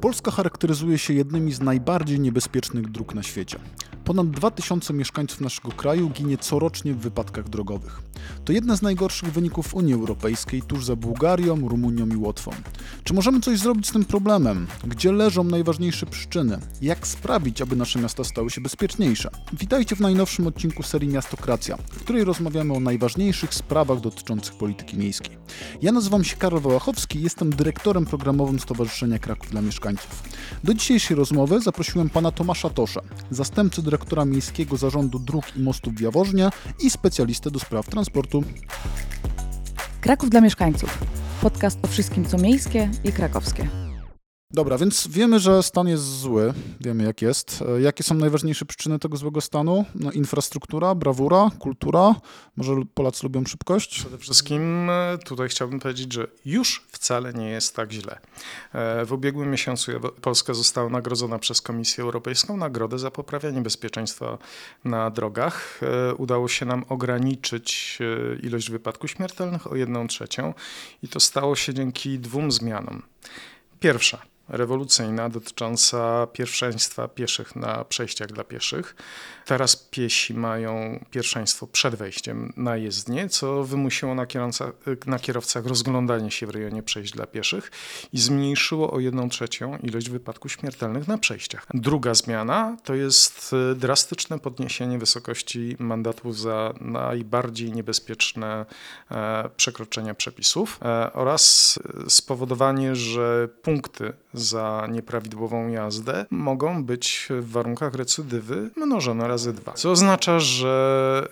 Polska charakteryzuje się jednymi z najbardziej niebezpiecznych dróg na świecie. Ponad 2000 mieszkańców naszego kraju ginie corocznie w wypadkach drogowych. To jedne z najgorszych wyników Unii Europejskiej, tuż za Bułgarią, Rumunią i Łotwą. Czy możemy coś zrobić z tym problemem? Gdzie leżą najważniejsze przyczyny? Jak sprawić, aby nasze miasta stały się bezpieczniejsze? Witajcie w najnowszym odcinku serii Miastokracja, w której rozmawiamy o najważniejszych sprawach dotyczących polityki miejskiej. Ja nazywam się Karol Wałachowski i jestem dyrektorem programowym Stowarzyszenia Kraków dla Mieszkańców. Do dzisiejszej rozmowy zaprosiłem pana Tomasza Tosza, zastępcę dyrektora Miejskiego Zarządu Dróg i Mostów w Jaworznie i specjalistę do spraw transportu. Kraków dla mieszkańców. Podcast o wszystkim, co miejskie i krakowskie. Dobra, więc wiemy, że stan jest zły, wiemy jak jest. E, Jakie są najważniejsze przyczyny tego złego stanu? No, infrastruktura, brawura, kultura, może Polacy lubią szybkość? Przede wszystkim e, tutaj chciałbym powiedzieć, że już wcale nie jest tak źle. E, W ubiegłym miesiącu Polska została nagrodzona przez Komisję Europejską nagrodę za poprawianie bezpieczeństwa na drogach. Udało się nam ograniczyć ilość wypadków śmiertelnych o 1 trzecią i to stało się dzięki dwóm zmianom. Pierwsza rewolucyjna dotycząca pierwszeństwa pieszych na przejściach dla pieszych. Teraz piesi mają pierwszeństwo przed wejściem na jezdnię, co wymusiło na, na kierowcach rozglądanie się w rejonie przejść dla pieszych i zmniejszyło o 1 trzecią ilość wypadków śmiertelnych na przejściach. Druga zmiana to jest e, drastyczne podniesienie wysokości mandatów za najbardziej niebezpieczne e, przekroczenia przepisów e, oraz spowodowanie, że punkty za nieprawidłową jazdę mogą być w warunkach recydywy mnożone razy dwa. Co oznacza, że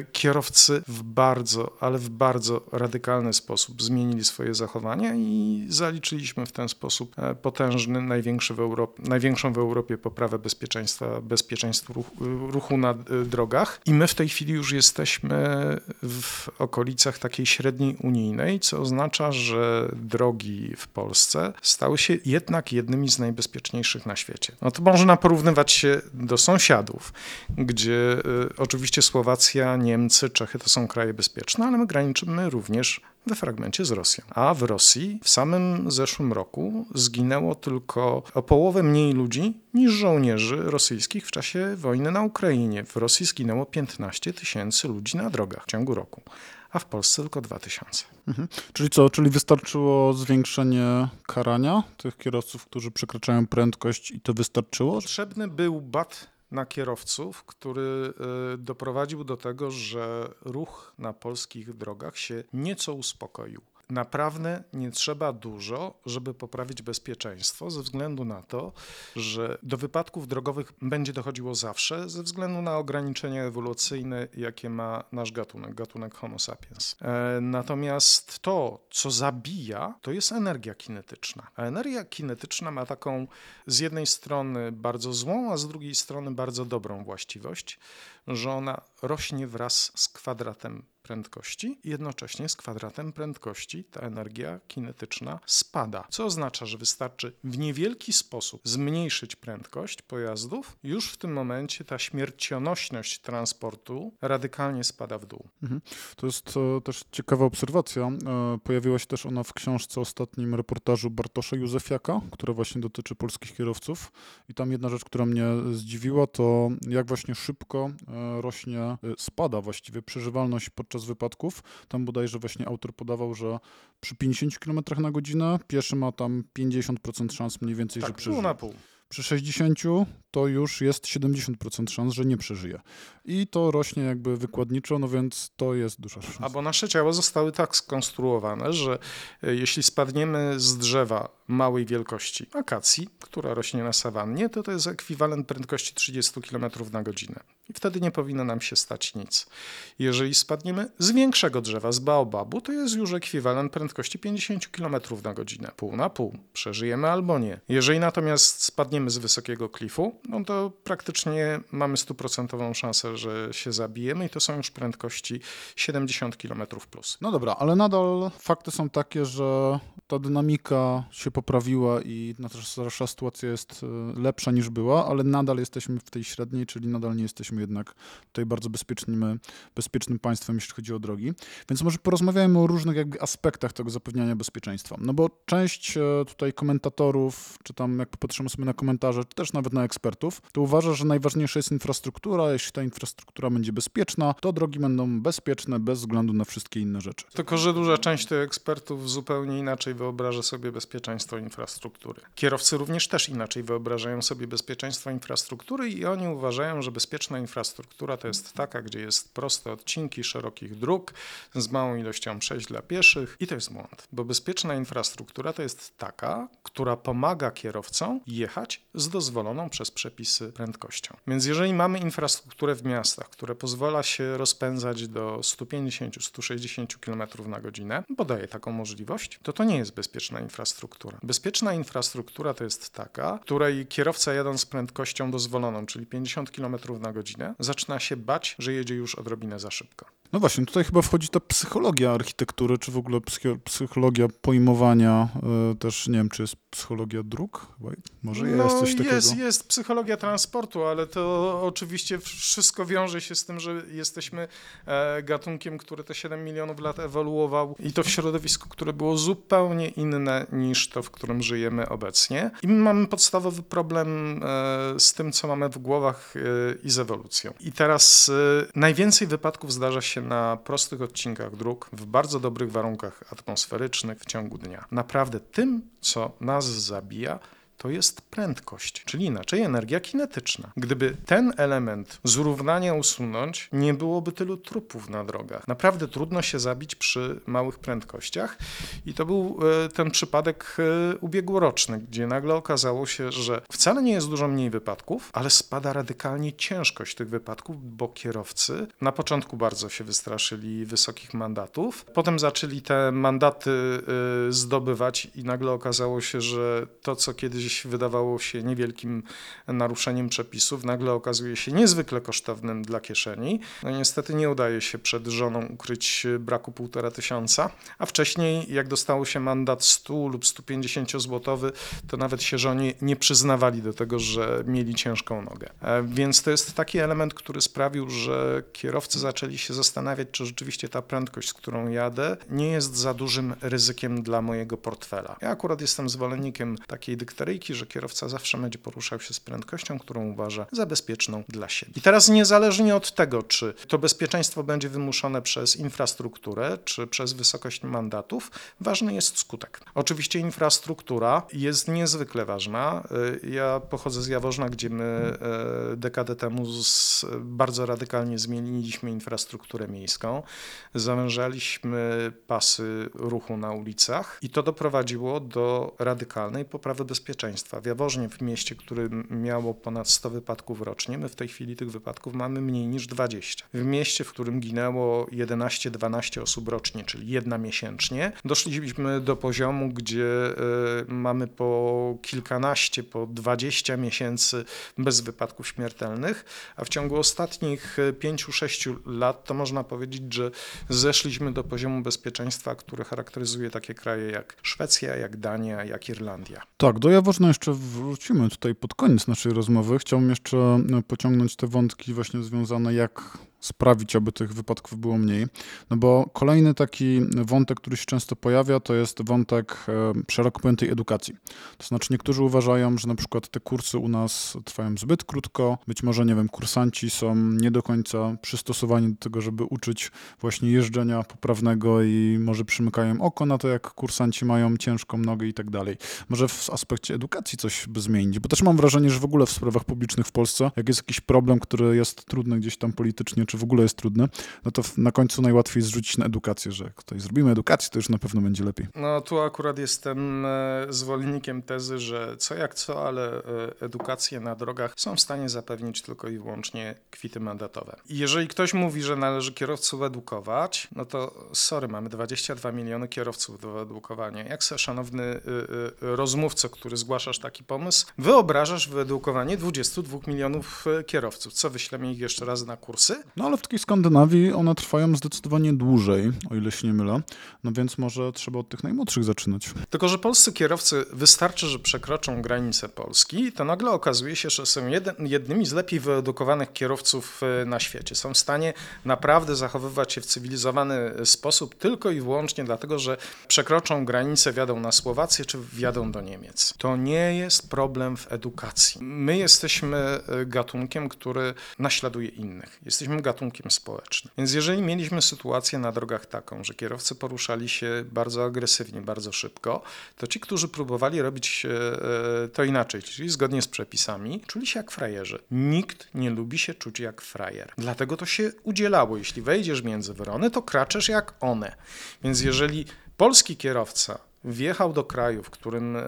e, kierowcy w bardzo, ale w bardzo radykalny sposób zmienili swoje zachowania i zaliczyliśmy w ten sposób e, potężny, największy w Europie, największą w Europie poprawę bezpieczeństwa, bezpieczeństwa ruchu, ruchu na e, drogach. I my w tej chwili już jesteśmy w okolicach takiej średniej unijnej, co oznacza, że drogi w Polsce stały się jednak jednymi z najbezpieczniejszych na świecie. No to można porównywać się do sąsiadów, gdzie y, oczywiście Słowacja, Niemcy, Czechy to są kraje bezpieczne, ale my graniczymy również we fragmencie z Rosją. A w Rosji w samym zeszłym roku zginęło tylko o połowę mniej ludzi niż żołnierzy rosyjskich w czasie wojny na Ukrainie. W Rosji zginęło 15 tysięcy ludzi na drogach w ciągu roku, a w Polsce tylko 2000. Mhm. Czyli co, czyli wystarczyło zwiększenie karania tych kierowców, którzy przekraczają prędkość i to wystarczyło? Potrzebny był bat na kierowców, który y, doprowadził do tego, że ruch na polskich drogach się nieco uspokoił. Naprawdę nie trzeba dużo, żeby poprawić bezpieczeństwo, ze względu na to, że do wypadków drogowych będzie dochodziło zawsze, ze względu na ograniczenia ewolucyjne, jakie ma nasz gatunek, gatunek Homo sapiens. E, natomiast to, co zabija, to jest energia kinetyczna. A energia kinetyczna ma taką z jednej strony bardzo złą, a z drugiej strony bardzo dobrą właściwość, że ona rośnie wraz z kwadratem prędkości i jednocześnie z kwadratem prędkości ta energia kinetyczna spada. Co oznacza, że wystarczy w niewielki sposób zmniejszyć prędkość pojazdów, już w tym momencie ta śmiercionośność transportu radykalnie spada w dół. Mhm. To jest e, też ciekawa obserwacja. E, pojawiła się też ona w książce ostatnim reportażu Bartosza Józefiaka, która właśnie dotyczy polskich kierowców. I tam jedna rzecz, która mnie zdziwiła, to jak właśnie szybko e, rośnie, e, spada właściwie przeżywalność podczas wypadków. Tam bodajże właśnie autor podawał, że przy 50 km na godzinę pieszy ma tam 50% szans mniej więcej, że Tak, pół przeżyje. na pół. Przy 60 to już jest 70% szans, że nie przeżyje. I to rośnie jakby wykładniczo, no więc to jest duża szansa. A bo nasze ciała zostały tak skonstruowane, że e, jeśli spadniemy z drzewa małej wielkości, akacji, która rośnie na sawannie, to to jest ekwiwalent prędkości 30 km na godzinę. I wtedy nie powinno nam się stać nic. Jeżeli spadniemy z większego drzewa, z baobabu, to jest już ekwiwalent prędkości 50 km na godzinę. Pół na pół. Przeżyjemy albo nie. Jeżeli natomiast spadniemy z wysokiego klifu, no to praktycznie mamy stuprocentową szansę, że się zabijemy i to są już prędkości 70 km plus. No dobra, ale nadal fakty są takie, że ta dynamika się poprawiła i nasza sytuacja jest e, lepsza niż była, ale nadal jesteśmy w tej średniej, czyli nadal nie jesteśmy jesteśmy jednak tutaj bardzo bezpiecznym, bezpiecznym państwem, jeśli chodzi o drogi. Więc może porozmawiajmy o różnych jakby aspektach tego zapewniania bezpieczeństwa. No bo część e, tutaj komentatorów, czy tam jak popatrzymy sobie na komentarze, czy też nawet na ekspertów, to uważa, że najważniejsza jest infrastruktura. Jeśli ta infrastruktura będzie bezpieczna, to drogi będą bezpieczne bez względu na wszystkie inne rzeczy. Tylko, że duża część tych ekspertów zupełnie inaczej wyobraża sobie bezpieczeństwo infrastruktury. Kierowcy również też inaczej wyobrażają sobie bezpieczeństwo infrastruktury i oni uważają, że bezpieczna infrastruktura to jest taka, gdzie jest proste odcinki szerokich dróg z małą ilością przejść dla pieszych i to jest błąd, bo bezpieczna infrastruktura to jest taka, która pomaga kierowcom jechać z dozwoloną przez przepisy prędkością. Więc jeżeli mamy infrastrukturę w miastach, która pozwala się rozpędzać do 150-160 km na godzinę, bo daje taką możliwość, to to nie jest bezpieczna infrastruktura. Bezpieczna infrastruktura to jest taka, której kierowca jadąc z prędkością dozwoloną, czyli 50 km na godzinę, zaczyna się bać, że jedzie już odrobinę za szybko. No właśnie, tutaj chyba wchodzi ta psychologia architektury, czy w ogóle psychologia pojmowania, y, też nie wiem, czy jest psychologia dróg? Chyba może no, jest coś takiego. Jest, jest psychologia transportu, ale to oczywiście wszystko wiąże się z tym, że jesteśmy e, gatunkiem, który te 7 milionów lat ewoluował i to w środowisku, które było zupełnie inne niż to, w którym żyjemy obecnie. I mamy podstawowy problem e, z tym, co mamy w głowach e, i z ewolucją. I teraz najwięcej wypadków zdarza się się na prostych odcinkach dróg w bardzo dobrych warunkach atmosferycznych w ciągu dnia. Naprawdę tym, co nas zabija, to jest prędkość, czyli inaczej energia kinetyczna. Gdyby ten element zrównania usunąć, nie byłoby tylu trupów na drogach. Naprawdę trudno się zabić przy małych prędkościach i to był e, ten przypadek e, ubiegłoroczny, gdzie nagle okazało się, że wcale nie jest dużo mniej wypadków, ale spada radykalnie ciężkość tych wypadków, bo kierowcy na początku bardzo się wystraszyli wysokich mandatów, potem zaczęli te mandaty e, zdobywać i nagle okazało się, że to, co kiedyś gdzieś wydawało się niewielkim naruszeniem przepisów, nagle okazuje się niezwykle kosztownym dla kieszeni. No niestety nie udaje się przed żoną ukryć braku półtora tysiąca, a wcześniej jak dostało się mandat 100 lub 150 złotowy, to nawet się żonie nie przyznawali do tego, że mieli ciężką nogę. E, więc to jest taki element, który sprawił, że kierowcy zaczęli się zastanawiać, czy rzeczywiście ta prędkość, z którą jadę, nie jest za dużym ryzykiem dla mojego portfela. Ja akurat jestem zwolennikiem takiej dykteryjki, że kierowca zawsze będzie poruszał się z prędkością, którą uważa za bezpieczną dla siebie. I teraz niezależnie od tego, czy to bezpieczeństwo będzie wymuszone przez infrastrukturę, czy przez wysokość mandatów, ważny jest skutek. Oczywiście infrastruktura jest niezwykle ważna. Ja pochodzę z Jaworzna, gdzie my e, dekadę temu bardzo radykalnie zmieniliśmy infrastrukturę miejską. Zawężaliśmy pasy ruchu na ulicach i to doprowadziło do radykalnej poprawy bezpieczeństwa bezpieczeństwa. W Jaworznie, w mieście, które miało ponad 100 wypadków rocznie, my w tej chwili tych wypadków mamy mniej niż 20. W mieście, w którym ginęło 11-12 osób rocznie, czyli jedna miesięcznie, doszliśmy do poziomu, gdzie y, mamy po kilkanaście, po 20 miesięcy bez wypadków śmiertelnych, a w ciągu ostatnich 5-6 lat to można powiedzieć, że zeszliśmy do poziomu bezpieczeństwa, który charakteryzuje takie kraje jak Szwecja, jak Dania, jak Irlandia. Tak, do Jaworzna można jeszcze wrócimy tutaj pod koniec naszej rozmowy. Chciałbym jeszcze e, pociągnąć te wątki właśnie związane, jak sprawić, aby tych wypadków było mniej. No bo kolejny taki wątek, który się często pojawia, to jest wątek e, szeroko pojętej edukacji. To znaczy niektórzy uważają, że na przykład te kursy u nas trwają zbyt krótko, być może, nie wiem, kursanci są nie do końca przystosowani do tego, żeby uczyć właśnie jeżdżenia poprawnego i może przymykają oko na to, jak kursanci mają ciężką nogę i tak dalej. Może w aspekcie edukacji coś by zmienić, bo też mam wrażenie, że w ogóle w sprawach publicznych w Polsce, jak jest jakiś problem, który jest trudny gdzieś tam politycznie czy w ogóle jest trudne, no to na końcu najłatwiej zrzucić na edukację, że jak tutaj zrobimy edukację, to już na pewno będzie lepiej. No tu akurat jestem e, zwolennikiem tezy, że co jak co, ale e, edukację na drogach są w stanie zapewnić tylko i wyłącznie kwity mandatowe. Jeżeli ktoś mówi, że należy kierowców edukować, no to sorry, mamy 22 miliony kierowców do edukowania. Jak se, szanowny e, rozmówco, który zgłaszasz taki pomysł, wyobrażasz wyedukowanie 22 milionów kierowców? Co, wyślemy ich jeszcze raz na kursy? No ale w takiej Skandynawii one trwają zdecydowanie dłużej, o ile się nie mylę. No więc może trzeba od tych najmłodszych zaczynać. Tylko, że polscy kierowcy wystarczy, że przekroczą granicę Polski, to nagle okazuje się, że są jednymi z lepiej wyedukowanych kierowców e, na świecie. Są w stanie naprawdę zachowywać się w cywilizowany sposób tylko i wyłącznie dlatego, że przekroczą granicę, wjadą na Słowację czy wjadą do Niemiec. To nie jest problem w edukacji. My jesteśmy e, gatunkiem, który naśladuje innych. Jesteśmy gatunkiem społecznym. Więc jeżeli mieliśmy sytuację na drogach taką, że kierowcy poruszali się bardzo agresywnie, bardzo szybko, to ci, którzy próbowali robić e, to inaczej, czyli zgodnie z przepisami, czuli się jak frajerzy. Nikt nie lubi się czuć jak frajer. Dlatego to się udzielało. Jeśli wejdziesz między wyrony, to kraczesz jak one. Więc jeżeli polski kierowca wjechał do kraju, w którym e,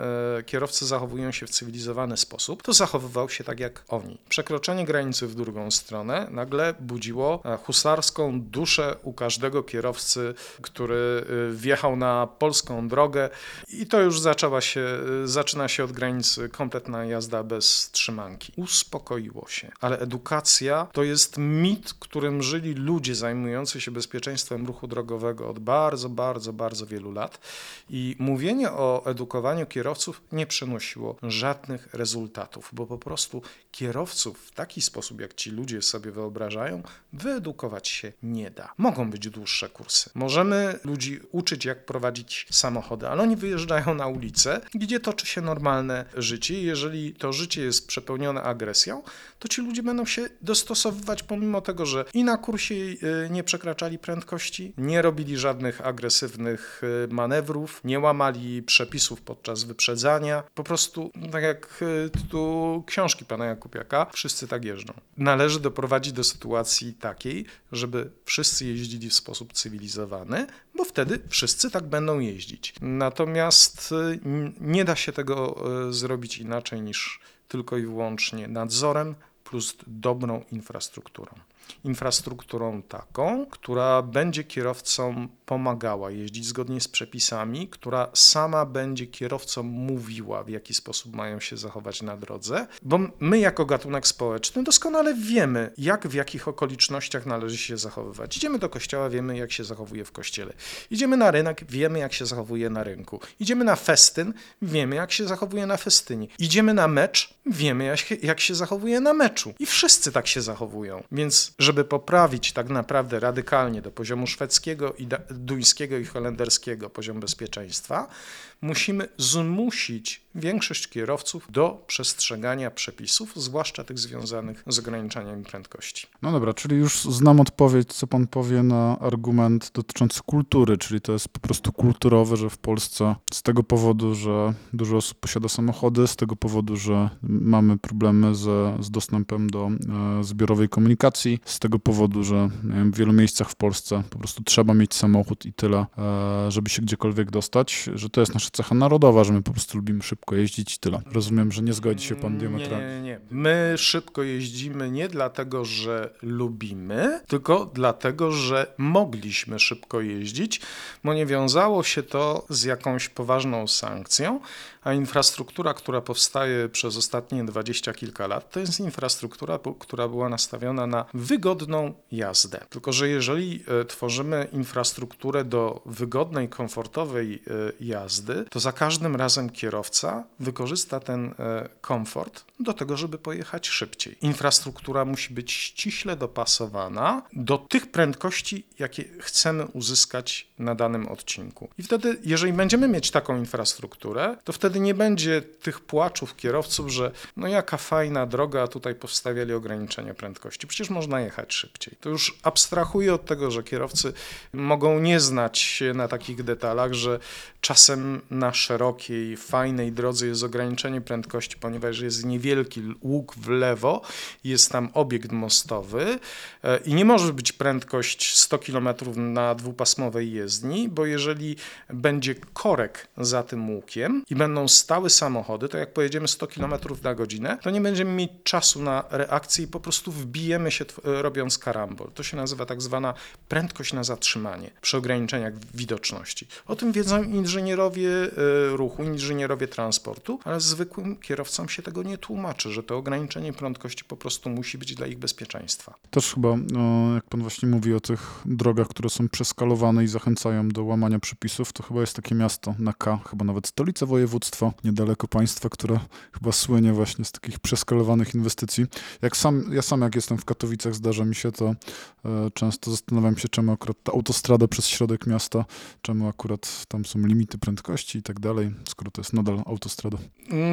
kierowcy zachowują się w cywilizowany sposób, to zachowywał się tak jak oni. Przekroczenie granicy w drugą stronę nagle budziło e, husarską duszę u każdego kierowcy, który e, wjechał na polską drogę i to już zaczęła się, zaczyna się od granicy kompletna jazda bez trzymanki. Uspokoiło się. Ale edukacja to jest mit, którym żyli ludzie zajmujący się bezpieczeństwem ruchu drogowego od bardzo, bardzo, bardzo wielu lat i mówienie o edukowaniu kierowców nie przynosiło żadnych rezultatów, bo po prostu kierowców w taki sposób, jak ci ludzie sobie wyobrażają, wyedukować się nie da. Mogą być dłuższe kursy. Możemy ludzi uczyć, jak prowadzić samochody, ale oni wyjeżdżają na ulicę, gdzie toczy się normalne życie. Jeżeli to życie jest przepełnione agresją, to ci ludzie będą się dostosowywać, pomimo tego, że i na kursie y, nie przekraczali prędkości, nie robili żadnych agresywnych y, manewrów, nie łamali przepisów podczas wyprzedzania. Po prostu, no tak jak y, tu książki pana Jakubiaka, wszyscy tak jeżdżą. Należy doprowadzić do sytuacji takiej, żeby wszyscy jeździli w sposób cywilizowany, bo wtedy wszyscy tak będą jeździć. Natomiast nie da się tego zrobić inaczej niż tylko i wyłącznie nadzorem plus dobrą infrastrukturą infrastrukturą taką, która będzie kierowcom pomagała jeździć zgodnie z przepisami, która sama będzie kierowcom mówiła, w jaki sposób mają się zachować na drodze, bo my jako gatunek społeczny doskonale wiemy, jak w jakich okolicznościach należy się zachowywać. Idziemy do kościoła, wiemy, jak się zachowuje w kościele. Idziemy na rynek, wiemy, jak się zachowuje na rynku. Idziemy na festyn, wiemy, jak się zachowuje na festynie. Idziemy na mecz, wiemy, jak, jak się zachowuje na meczu. I wszyscy tak się zachowują. Więc żeby poprawić tak naprawdę radykalnie do poziomu szwedzkiego, duńskiego i holenderskiego poziom bezpieczeństwa, musimy zmusić większość kierowców do przestrzegania przepisów, zwłaszcza tych związanych z ograniczaniem prędkości. No dobra, czyli już znam odpowiedź, co pan powie na argument dotyczący kultury, czyli to jest po prostu kulturowe, że w Polsce z tego powodu, że dużo osób posiada samochody, z tego powodu, że mamy problemy z, z dostępem do e, zbiorowej komunikacji, z tego powodu, że wiem, w wielu miejscach w Polsce po prostu trzeba mieć samochód i tyle, e, żeby się gdziekolwiek dostać, że to jest nasza cecha narodowa, że my po prostu lubimy szybko jeździć i tyle. Rozumiem, że nie zgodzi się pan diametralnie. Nie, nie, nie. My szybko jeździmy nie dlatego, że lubimy, tylko dlatego, że mogliśmy szybko jeździć, bo nie wiązało się to z jakąś poważną sankcją, a infrastruktura, która powstaje przez ostatnie dwadzieścia kilka lat, to jest infrastruktura, która była nastawiona na wygodną jazdę. Tylko, że jeżeli e, tworzymy infrastrukturę do wygodnej, komfortowej e, jazdy, to za każdym razem kierowca wykorzysta ten e, komfort do tego, żeby pojechać szybciej. Infrastruktura musi być ściśle dopasowana do tych prędkości, jakie chcemy uzyskać na danym odcinku. I wtedy, jeżeli będziemy mieć taką infrastrukturę, to wtedy nie będzie tych płaczów kierowców, że no jaka fajna droga, a tutaj powstawiali ograniczenia prędkości. Przecież można jechać szybciej. To już abstrahuję od tego, że kierowcy mogą nie znać się na takich detalach, że czasem na szerokiej, fajnej drodze jest ograniczenie prędkości, ponieważ jest niewielki łuk w lewo, jest tam obiekt mostowy e, i nie może być prędkość 100 km na dwupasmowej jezdni, bo jeżeli będzie korek za tym łukiem i będą stały samochody, to jak pojedziemy 100 km na godzinę, to nie będziemy mieć czasu na reakcję i po prostu wbijemy się robiąc karambol. To się nazywa tak zwana prędkość na zatrzymanie przy ograniczeniach widoczności. O tym wiedzą inżynierowie ruchu, inżynierowie transportu, ale zwykłym kierowcom się tego nie tłumaczy, że to ograniczenie prędkości po prostu musi być dla ich bezpieczeństwa. Też chyba, no, jak pan właśnie mówi o tych drogach, które są przeskalowane i zachęcają do łamania przepisów, to chyba jest takie miasto na K, chyba nawet stolica województwa, niedaleko państwa, które chyba słynie właśnie z takich przeskalowanych inwestycji. Jak sam, ja sam jak jestem w Katowicach, zdarza mi się to e, często zastanawiam się, czemu akurat ta autostrada przez środek miasta, czemu akurat tam są limity prędkości i tak dalej, skoro to jest nadal autostrada.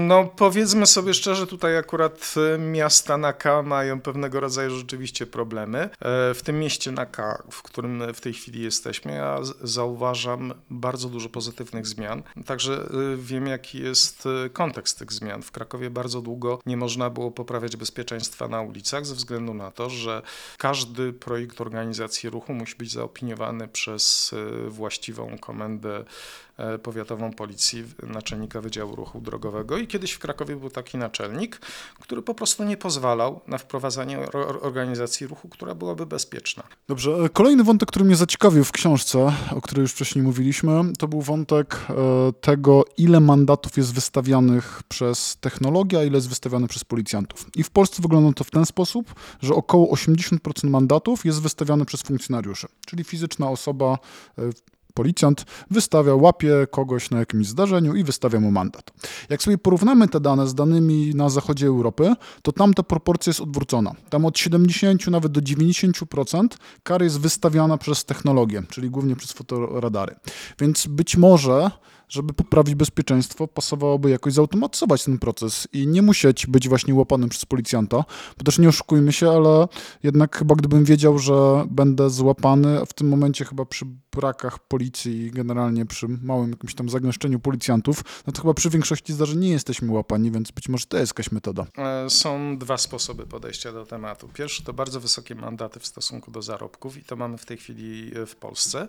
No powiedzmy sobie szczerze, tutaj akurat e, miasta na K mają pewnego rodzaju rzeczywiście problemy. E, w tym mieście na K, w którym w tej chwili jesteśmy, ja zauważam bardzo dużo pozytywnych zmian. Także wiem, jaki jest kontekst tych zmian. W Krakowie bardzo długo nie można było poprawiać bezpieczeństwa na ulicach ze względu na to, że każdy projekt organizacji ruchu musi być zaopiniowany przez e, właściwą komendę powiatową policji, naczelnika Wydziału Ruchu Drogowego i kiedyś w Krakowie był taki naczelnik, który po prostu nie pozwalał na wprowadzanie organizacji ruchu, która byłaby bezpieczna. Dobrze, e, kolejny wątek, który mnie zaciekawił w książce, o której już wcześniej mówiliśmy, to był wątek e, tego, ile mandatów jest wystawianych przez technologię, a ile jest wystawiane przez policjantów. I w Polsce wygląda to w ten sposób, że około 80% mandatów jest wystawiane przez funkcjonariuszy, czyli fizyczna osoba policjant wystawia, łapie kogoś na jakimś zdarzeniu i wystawia mu mandat. Jak sobie porównamy te dane z danymi na zachodzie Europy, to tam ta proporcja jest odwrócona. Tam od 70 nawet do 90% kar jest wystawiana przez technologię, czyli głównie przez fotoradary. Więc być może żeby poprawić bezpieczeństwo, pasowałoby jakoś zautomatyzować ten proces i nie musieć być właśnie łapanym przez policjanta, bo też nie oszukujmy się, ale jednak chyba gdybym wiedział, że będę złapany, w tym momencie chyba przy brakach policji i generalnie przy małym jakimś tam zagęszczeniu policjantów, no to chyba przy większości zdarzeń nie jesteśmy łapani, więc być może to jest jakaś metoda. E, są dwa sposoby podejścia do tematu. Pierwszy to bardzo wysokie mandaty w stosunku do zarobków i to mamy w tej chwili w Polsce.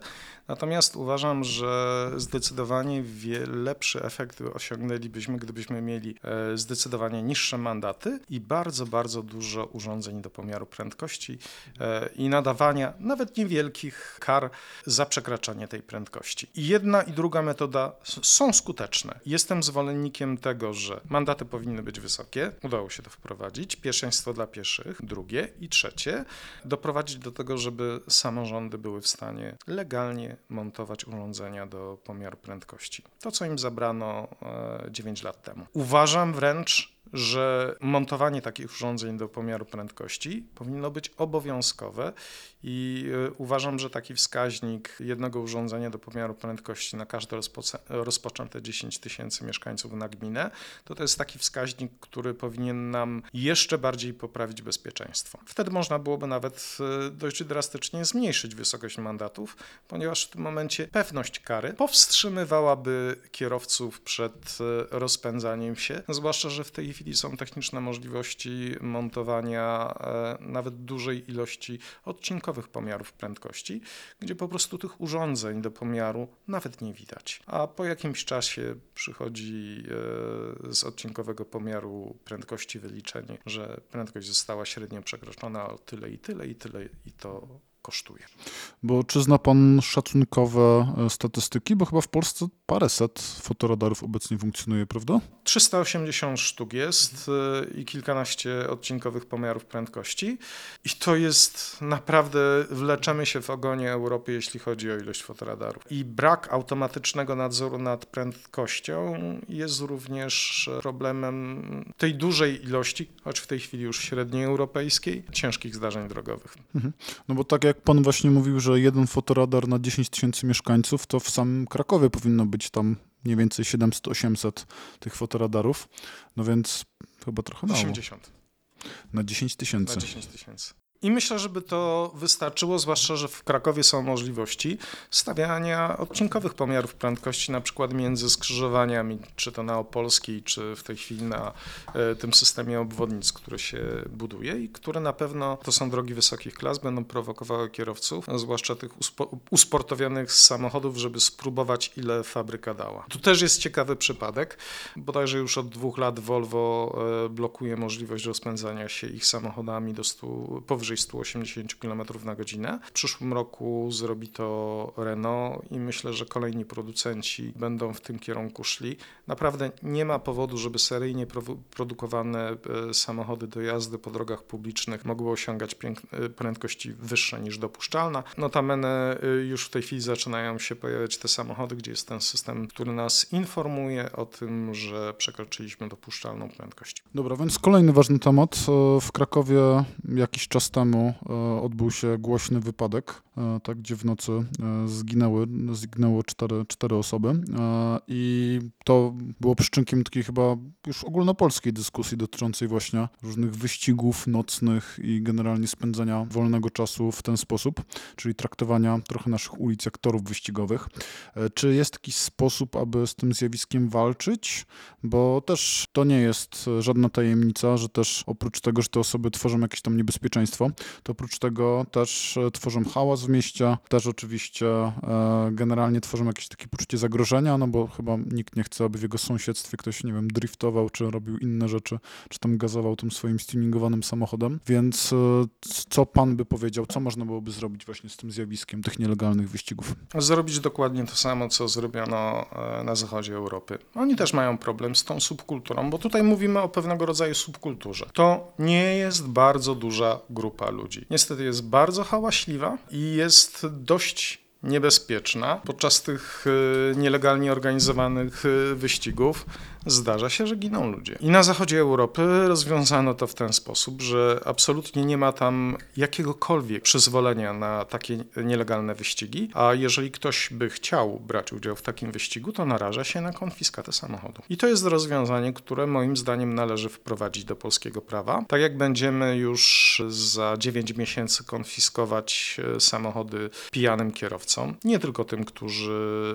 Natomiast uważam, że zdecydowanie lepszy efekt osiągnęlibyśmy, gdybyśmy mieli e, zdecydowanie niższe mandaty i bardzo, bardzo dużo urządzeń do pomiaru prędkości e, i nadawania nawet niewielkich kar za przekraczanie tej prędkości. I jedna i druga metoda są skuteczne. Jestem zwolennikiem tego, że mandaty powinny być wysokie. Udało się to wprowadzić. Pierwszeństwo dla pieszych. Drugie i trzecie, doprowadzić do tego, żeby samorządy były w stanie legalnie montować urządzenia do pomiaru prędkości. To, co im zabrano 9 e, lat temu. Uważam wręcz, że montowanie takich urządzeń do pomiaru prędkości powinno być obowiązkowe i e, uważam, że taki wskaźnik jednego urządzenia do pomiaru prędkości na każde rozpoczęte 10 tysięcy mieszkańców na gminę, to to jest taki wskaźnik, który powinien nam jeszcze bardziej poprawić bezpieczeństwo. Wtedy można byłoby nawet e, dość drastycznie zmniejszyć wysokość mandatów, ponieważ w tym momencie pewność kary powstrzymywałaby kierowców przed e, rozpędzaniem się, zwłaszcza, że w tej chwili są techniczne możliwości montowania nawet dużej ilości odcinków pomiarów prędkości, gdzie po prostu tych urządzeń do pomiaru nawet nie widać. A po jakimś czasie przychodzi e, z odcinkowego pomiaru prędkości wyliczenie, że prędkość została średnio przekroczona o tyle i tyle i tyle i to kosztuje. Bo czy zna pan szacunkowe e, statystyki? Bo chyba w Polsce paręset fotoradarów obecnie funkcjonuje, prawda? 380 sztuk jest e, i kilkanaście odcinkowych pomiarów prędkości. I to jest naprawdę, wleczemy się w ogonie Europy, jeśli chodzi o ilość fotoradarów. I brak automatycznego nadzoru nad prędkością jest również problemem tej dużej ilości, choć w tej chwili już średniej europejskiej, ciężkich zdarzeń drogowych. Mhm. No bo tak jak pan właśnie mówił, że jeden fotoradar na 10 tysięcy mieszkańców, to w samym Krakowie powinno być tam mniej więcej 700-800 tych fotoradarów, no więc chyba trochę mało. 80. Na 10 tysięcy. Na 10 tysięcy. I myślę, żeby to wystarczyło, zwłaszcza, że w Krakowie są możliwości stawiania odcinkowych pomiarów prędkości, na przykład między skrzyżowaniami, czy to na Opolskiej, czy w tej chwili na e, tym systemie obwodnic, który się buduje i które na pewno, to są drogi wysokich klas, będą prowokowały kierowców, zwłaszcza tych usportowionych samochodów, żeby spróbować, ile fabryka dała. Tu też jest ciekawy przypadek, bodajże już od dwóch lat Volvo e, blokuje możliwość rozpędzania się ich samochodami do 100, powyżej powyżej 180 km na godzinę. W przyszłym roku zrobi to Renault i myślę, że kolejni producenci będą w tym kierunku szli. Naprawdę nie ma powodu, żeby seryjnie produkowane e, samochody do jazdy po drogach publicznych mogły osiągać e, prędkości wyższe niż dopuszczalna. Notabene e, już w tej chwili zaczynają się pojawiać te samochody, gdzie jest ten system, który nas informuje o tym, że przekroczyliśmy dopuszczalną prędkość. Dobra, więc kolejny ważny temat. W Krakowie jakiś czas temu odbył się głośny wypadek, tak, gdzie w nocy zginęły, zginęło cztery, cztery osoby i to było przyczynkiem takiej chyba już ogólnopolskiej dyskusji dotyczącej właśnie różnych wyścigów nocnych i generalnie spędzania wolnego czasu w ten sposób, czyli traktowania trochę naszych ulic jak torów wyścigowych. E, czy jest jakiś sposób, aby z tym zjawiskiem walczyć? Bo też to nie jest żadna tajemnica, że też oprócz tego, że te osoby tworzą jakieś tam niebezpieczeństwo, to oprócz tego też e, tworzą hałas w mieście, też oczywiście e, generalnie tworzą jakieś takie poczucie zagrożenia, no bo chyba nikt nie chce, aby w jego sąsiedztwie ktoś, nie wiem, driftował, czy robił inne rzeczy, czy tam gazował tym swoim tuningowanym samochodem. Więc e, co pan by powiedział, co można byłoby zrobić właśnie z tym zjawiskiem tych nielegalnych wyścigów? Zrobić dokładnie to samo, co zrobiono e, na zachodzie Europy. Oni też mają problem z tą subkulturą, bo tutaj mówimy o pewnego rodzaju subkulturze. To nie jest bardzo duża grupa ludzi. Niestety jest bardzo hałaśliwa i jest dość niebezpieczna. Podczas tych e, nielegalnie organizowanych wyścigów zdarza się, że giną ludzie. I na zachodzie Europy rozwiązano to w ten sposób, że absolutnie nie ma tam jakiegokolwiek przyzwolenia na takie nielegalne wyścigi, a jeżeli ktoś by chciał brać udział w takim wyścigu, to naraża się na konfiskatę samochodu. I to jest rozwiązanie, które moim zdaniem należy wprowadzić do polskiego prawa. Tak jak będziemy już za 9 miesięcy konfiskować e, samochody pijanym kierowcom, nie tylko tym, którzy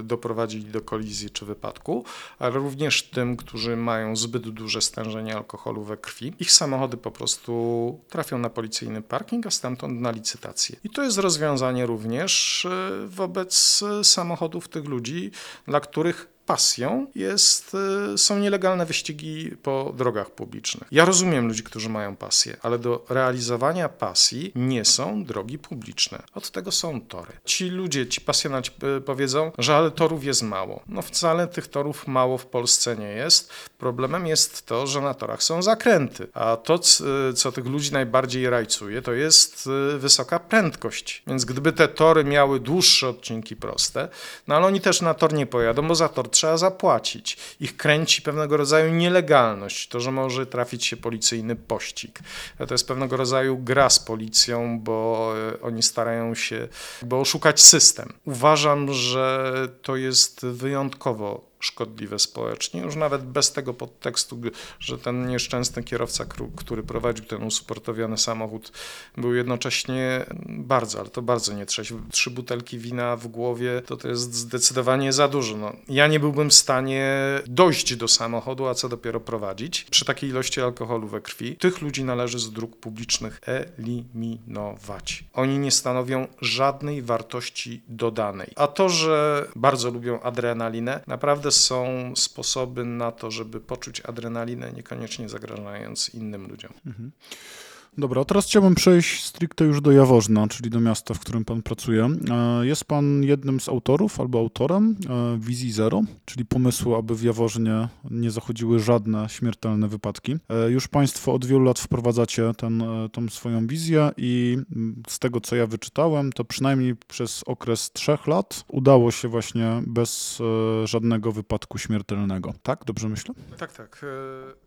e, doprowadzili do kolizji czy wypadku, ale również również tym, którzy mają zbyt duże stężenie alkoholu we krwi. Ich samochody po prostu trafią na policyjny parking, a stamtąd na licytację. I to jest rozwiązanie również e, wobec samochodów tych ludzi, dla których pasją jest, y, są nielegalne wyścigi po drogach publicznych. Ja rozumiem ludzi, którzy mają pasję, ale do realizowania pasji nie są drogi publiczne. Od tego są tory. Ci ludzie, ci pasjonaci y, powiedzą, że ale torów jest mało. No wcale tych torów mało w Polsce nie jest. Problemem jest to, że na torach są zakręty, a to, y, co tych ludzi najbardziej rajcuje, to jest wysoka prędkość. Więc gdyby te tory miały dłuższe odcinki proste, no ale oni też na tor nie pojadą, bo za tor trzeba zapłacić. Ich kręci pewnego rodzaju nielegalność, to, że może trafić się policyjny pościg. To jest pewnego rodzaju gra z policją, bo e, oni starają się bo oszukać system. Uważam, że to jest wyjątkowo szkodliwe społecznie, już nawet bez tego podtekstu, że ten nieszczęsny kierowca, który prowadził ten usportowiony samochód, był jednocześnie bardzo, ale to bardzo nietrzeźwy. Trzy butelki wina w głowie to to jest zdecydowanie za dużo. No, ja nie byłbym w stanie dojść do samochodu, a co dopiero prowadzić przy takiej ilości alkoholu we krwi. Tych ludzi należy z dróg publicznych eliminować. Oni nie stanowią żadnej wartości dodanej. A to, że bardzo lubią adrenalinę, naprawdę są sposoby na to, żeby poczuć adrenalinę, niekoniecznie zagrażając innym ludziom. Mhm. Dobra, teraz chciałbym przejść stricte już do Jaworzna, czyli do miasta, w którym pan pracuje. E, jest pan jednym z autorów albo autorem e, wizji zero, czyli pomysłu, aby w Jaworznie nie zachodziły żadne śmiertelne wypadki. E, już państwo od wielu lat wprowadzacie ten, tą swoją wizję i z tego, co ja wyczytałem, to przynajmniej przez okres trzech lat udało się właśnie bez żadnego wypadku śmiertelnego. Tak? Dobrze myślę? Tak, tak.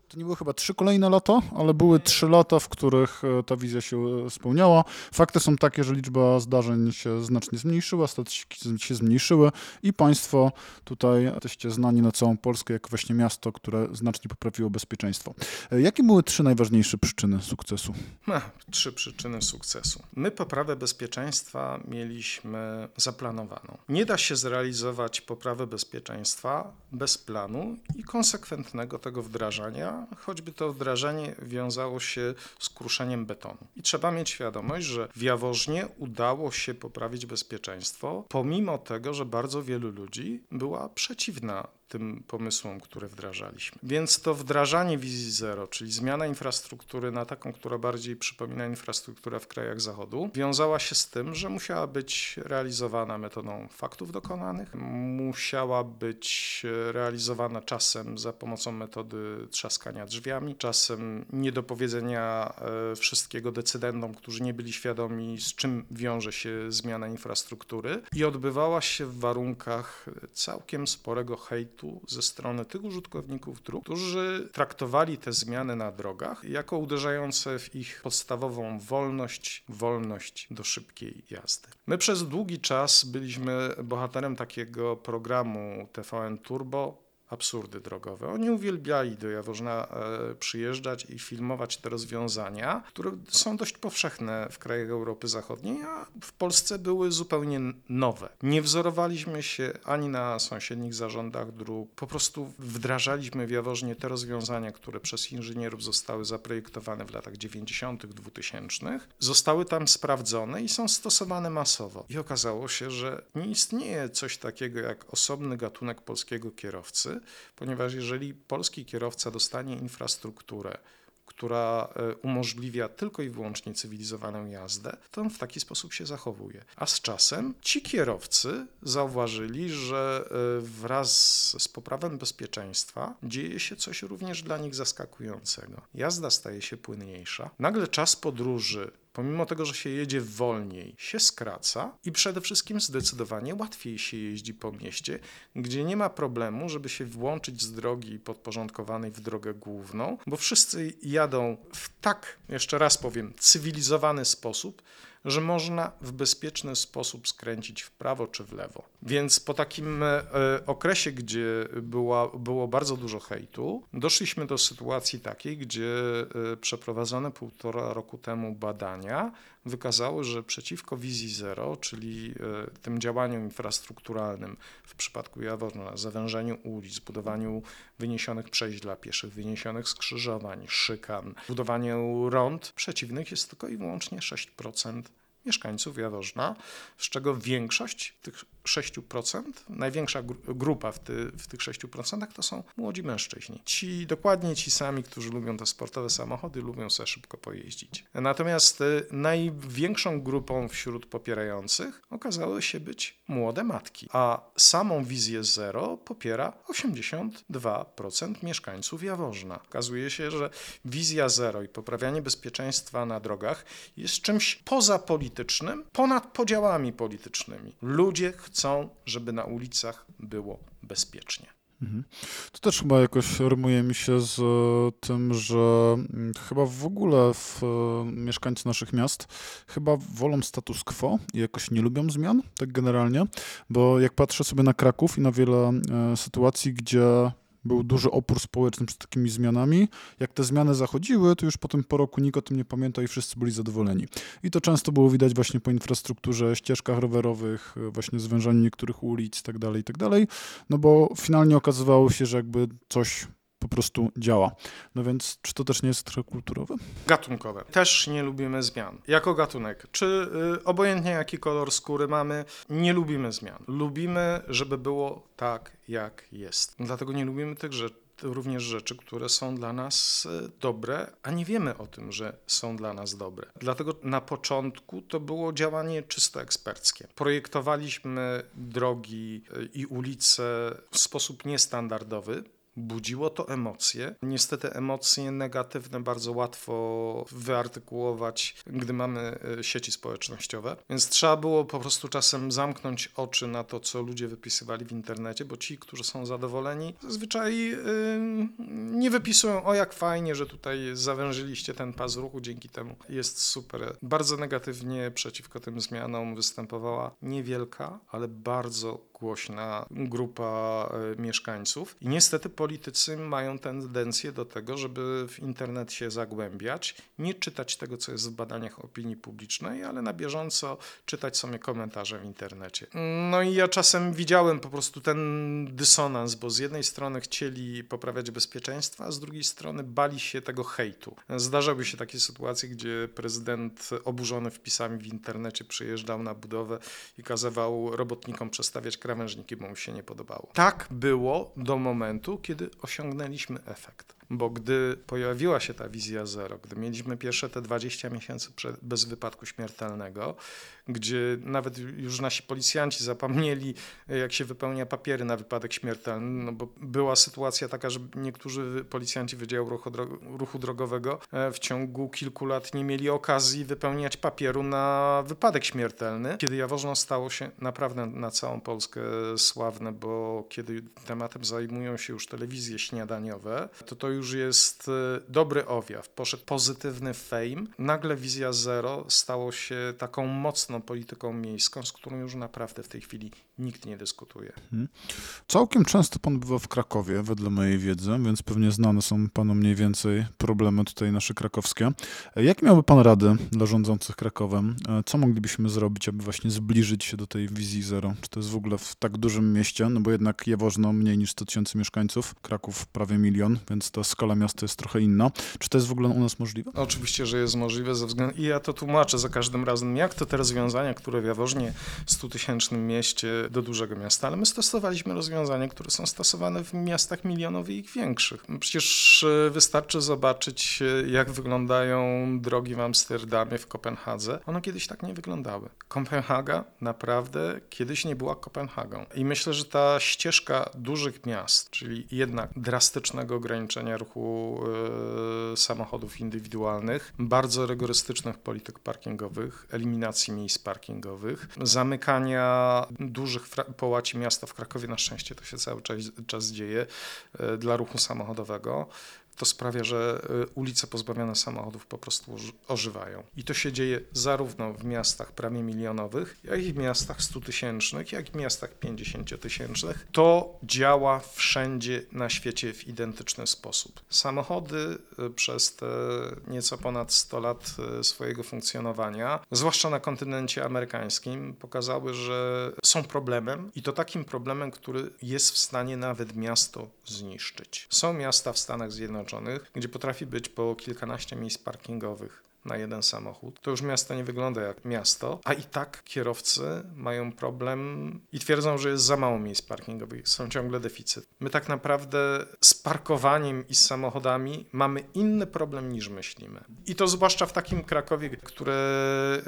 To nie były chyba trzy kolejne lata, ale były trzy lata, w których e, ta wizja się e, spełniała. Fakty są takie, że liczba zdarzeń się znacznie zmniejszyła, statystyki się zmniejszyły i państwo tutaj jesteście znani na całą Polskę jako właśnie miasto, które znacznie poprawiło bezpieczeństwo. E, jakie były trzy najważniejsze przyczyny sukcesu? Trzy przyczyny sukcesu. My poprawę bezpieczeństwa mieliśmy zaplanowaną. Nie da się zrealizować poprawy bezpieczeństwa bez planu i konsekwentnego tego wdrażania choćby to wdrażanie wiązało się z kruszeniem betonu. I trzeba mieć świadomość, że w Jaworznie udało się poprawić bezpieczeństwo, pomimo tego, że bardzo wielu ludzi była przeciwna tym pomysłom, które wdrażaliśmy. Więc to wdrażanie wizji zero, czyli zmiana infrastruktury na taką, która bardziej przypomina infrastrukturę w krajach zachodu, wiązała się z tym, że musiała być realizowana metodą faktów dokonanych, musiała być realizowana czasem za pomocą metody trzaskania drzwiami, czasem niedopowiedzenia e, wszystkiego decydentom, którzy nie byli świadomi, z czym wiąże się zmiana infrastruktury i odbywała się w warunkach całkiem sporego hejtu ze strony tych użytkowników dróg, którzy traktowali te zmiany na drogach jako uderzające w ich podstawową wolność, wolność do szybkiej jazdy. My przez długi czas byliśmy bohaterem takiego programu TVN Turbo, absurdy drogowe. Oni uwielbiali do Jaworzna e, przyjeżdżać i filmować te rozwiązania, które są dość powszechne w krajach Europy Zachodniej, a w Polsce były zupełnie nowe. Nie wzorowaliśmy się ani na sąsiednich zarządach dróg, po prostu wdrażaliśmy w Jaworznie te rozwiązania, które przez inżynierów zostały zaprojektowane w latach 90., 2000, zostały tam sprawdzone i są stosowane masowo. I okazało się, że nie istnieje coś takiego jak osobny gatunek polskiego kierowcy, ponieważ jeżeli polski kierowca dostanie infrastrukturę, która e, umożliwia tylko i wyłącznie cywilizowaną jazdę, to on w taki sposób się zachowuje. A z czasem ci kierowcy zauważyli, że e, wraz z poprawą bezpieczeństwa dzieje się coś również dla nich zaskakującego. Jazda staje się płynniejsza. Nagle czas podróży pomimo tego, że się jedzie wolniej, się skraca i przede wszystkim zdecydowanie łatwiej się jeździ po mieście, gdzie nie ma problemu, żeby się włączyć z drogi podporządkowanej w drogę główną, bo wszyscy jadą w tak, jeszcze raz powiem, cywilizowany sposób, że można w bezpieczny sposób skręcić w prawo czy w lewo. Więc po takim e, okresie, gdzie była, było bardzo dużo hejtu, doszliśmy do sytuacji takiej, gdzie e, przeprowadzone półtora roku temu badania wykazały, że przeciwko wizji zero, czyli e, tym działaniom infrastrukturalnym w przypadku Jaworna, zawężeniu ulic, budowaniu wyniesionych przejść dla pieszych, wyniesionych skrzyżowań, szykan, budowaniu rond, przeciwnych jest tylko i wyłącznie 6% mieszkańców Jaworzna, z czego większość tych 6%, największa grupa w, ty, w tych 6% to są młodzi mężczyźni. Ci, dokładnie ci sami, którzy lubią te sportowe samochody, lubią sobie szybko pojeździć. Natomiast y, największą grupą wśród popierających okazały się być młode matki, a samą wizję zero popiera 82% mieszkańców Jaworzna. Okazuje się, że wizja zero i poprawianie bezpieczeństwa na drogach jest czymś pozapolitycznym, ponad podziałami politycznymi. Ludzie chcą, żeby na ulicach było bezpiecznie. Mhm. To też chyba jakoś rymuje mi się z e, tym, że mm, chyba w ogóle w, e, mieszkańcy naszych miast chyba wolą status quo i jakoś nie lubią zmian, tak generalnie, bo jak patrzę sobie na Kraków i na wiele e, sytuacji, gdzie był duży opór społeczny przed takimi zmianami. Jak te zmiany zachodziły, to już potem po roku nikt o tym nie pamiętał i wszyscy byli zadowoleni. I to często było widać właśnie po infrastrukturze, ścieżkach rowerowych, właśnie zwężaniu niektórych ulic itd., tak itd., tak no bo finalnie okazywało się, że jakby coś po prostu działa. No więc czy to też nie jest trochę kulturowe? Gatunkowe. Też nie lubimy zmian. Jako gatunek. Czy y, obojętnie jaki kolor skóry mamy, nie lubimy zmian. Lubimy, żeby było tak, jak jest. Dlatego nie lubimy tych rzeczy również rzeczy, które są dla nas y, dobre, a nie wiemy o tym, że są dla nas dobre. Dlatego na początku to było działanie czysto eksperckie. Projektowaliśmy drogi y, i ulice w sposób niestandardowy, budziło to emocje. Niestety emocje negatywne bardzo łatwo wyartykułować, gdy mamy e, sieci społecznościowe, więc trzeba było po prostu czasem zamknąć oczy na to, co ludzie wypisywali w internecie, bo ci, którzy są zadowoleni, zazwyczaj yy, nie wypisują, o jak fajnie, że tutaj zawężyliście ten pas ruchu, dzięki temu jest super. Bardzo negatywnie przeciwko tym zmianom występowała niewielka, ale bardzo głośna grupa e, mieszkańców i niestety politycy mają tendencję do tego, żeby w internet się zagłębiać, nie czytać tego, co jest w badaniach opinii publicznej, ale na bieżąco czytać sobie komentarze w internecie. No i ja czasem widziałem po prostu ten dysonans, bo z jednej strony chcieli poprawiać bezpieczeństwo, a z drugiej strony bali się tego hejtu. Zdarzały się takie sytuacje, gdzie prezydent oburzony wpisami w internecie przyjeżdżał na budowę i kazywał robotnikom przestawiać krawężniki, bo mu się nie podobało. Tak było do momentu, kiedy osiągnęliśmy efekt. Bo gdy pojawiła się ta wizja zero, gdy mieliśmy pierwsze te 20 miesięcy bez wypadku śmiertelnego, gdzie nawet już nasi policjanci zapomnieli, jak się wypełnia papiery na wypadek śmiertelny, no bo była sytuacja taka, że niektórzy policjanci Wydziału Ruchu, Ruchu Drogowego e, w ciągu kilku lat nie mieli okazji wypełniać papieru na wypadek śmiertelny. Kiedy Jaworzno stało się naprawdę na całą Polskę sławne, bo kiedy tematem zajmują się już telewizje śniadaniowe, to to już jest e, dobry objaw. Poszedł pozytywny fame. Nagle wizja zero stało się taką mocną polityką miejską, z którą już naprawdę w tej chwili nikt nie dyskutuje. Całkiem często pan bywa w Krakowie, wedle mojej wiedzy, więc pewnie znane są panu mniej więcej problemy tutaj nasze krakowskie. Jak miałby pan radę dla rządzących Krakowem? E, Co moglibyśmy zrobić, aby właśnie zbliżyć się do tej wizji zero? Czy to jest w ogóle w tak dużym mieście? No bo jednak Jaworzno mniej niż 100 tysięcy mieszkańców, Kraków prawie milion, więc ta skala miasta jest trochę inna. Czy to jest w ogóle u nas możliwe? Oczywiście, że jest możliwe ze względu, i ja to tłumaczę za każdym razem, jak to te rozwiązania, które w Jaworznie 100-tysięcznym mieście do dużego miasta, ale my stosowaliśmy rozwiązania, które są stosowane w miastach milionowych i większych. No Przecież e, wystarczy zobaczyć, e, jak wyglądają drogi w Amsterdamie, w Kopenhadze. One kiedyś tak nie wyglądały. Kopenhaga naprawdę kiedyś nie była Kopenhagą. I myślę, że ta ścieżka dużych miast, czyli jednak drastycznego ograniczenia ruchu e, samochodów indywidualnych, bardzo rygorystycznych polityk parkingowych, eliminacji miejsc parkingowych, zamykania dużych połaci miasta w Krakowie, na szczęście to się cały czas, czas dzieje, e, dla ruchu samochodowego. To sprawia, że e, ulice pozbawione samochodów po prostu oży- ożywają. I to się dzieje zarówno w miastach prawie milionowych, jak i w miastach 100-tysięcznych, jak i w miastach 50-tysięcznych. To działa wszędzie na świecie w identyczny sposób. Samochody e, przez te nieco ponad 100 lat e, swojego funkcjonowania, zwłaszcza na kontynencie amerykańskim, pokazały, że są problemem i to takim problemem, który jest w stanie nawet miasto zniszczyć. Są miasta w Stanach Zjednoczonych, gdzie potrafi być po kilkanaście miejsc parkingowych na jeden samochód. To już miasto nie wygląda jak miasto, a i tak kierowcy mają problem i twierdzą, że jest za mało miejsc parkingowych, są ciągle deficyt. My tak naprawdę z parkowaniem i z samochodami mamy inny problem niż myślimy. I to zwłaszcza w takim Krakowie, które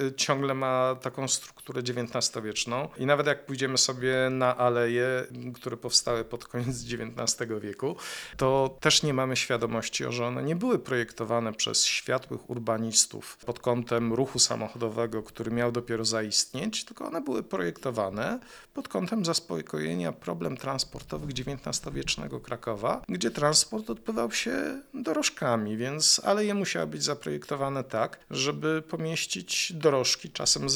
y, ciągle ma taką strukturę XIX-wieczną i nawet jak pójdziemy sobie na aleje, które powstały pod koniec XIX wieku, to też nie mamy świadomości, że one nie były projektowane przez światłych urbanistów pod kątem ruchu samochodowego, który miał dopiero zaistnieć, tylko one były projektowane pod kątem zaspokojenia problem transportowych XIX-wiecznego Krakowa, gdzie transport odbywał się dorożkami, więc aleje musiały być zaprojektowane tak, żeby pomieścić dorożki, czasem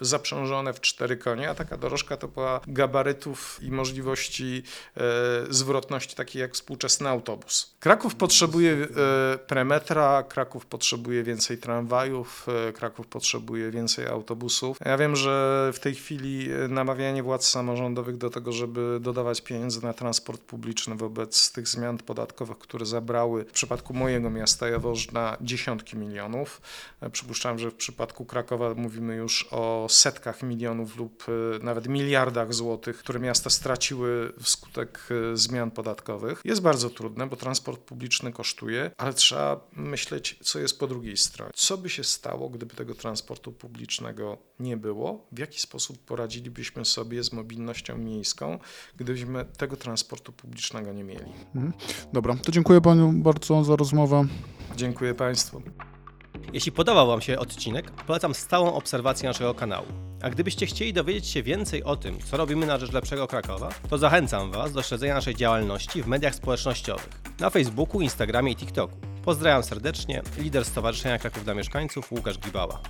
zaprzężone w cztery konie, a taka dorożka to była gabarytów i możliwości e, zwrotności takiej jak współczesny autobus. Kraków potrzebuje e, premetra, Kraków potrzebuje więcej tramwajów, e, Kraków potrzebuje więcej autobusów. Ja wiem, że w tej chwili e, namawianie władz samorządowych do tego, żeby dodawać pieniędzy na transport publiczny wobec tych zmian podatkowych, które zabrały w przypadku mojego miasta Jaworzna dziesiątki milionów. E, Przypuszczam, że w przypadku Krakowa mówimy już o setkach milionów lub nawet miliardach złotych, które miasta straciły wskutek zmian podatkowych. Jest bardzo trudne, bo transport publiczny kosztuje, ale trzeba myśleć, co jest po drugiej stronie. Co by się stało, gdyby tego transportu publicznego nie było? W jaki sposób poradzilibyśmy sobie z mobilnością miejską, gdybyśmy tego transportu publicznego nie mieli? Dobra, to dziękuję panu bardzo za rozmowę. Dziękuję Państwu. Jeśli podobał Wam się odcinek, polecam stałą obserwację naszego kanału. A gdybyście chcieli dowiedzieć się więcej o tym, co robimy na rzecz lepszego Krakowa, to zachęcam Was do śledzenia naszej działalności w mediach społecznościowych na Facebooku, Instagramie i TikToku. Pozdrawiam serdecznie, lider Stowarzyszenia Kraków dla Mieszkańców Łukasz Gibała.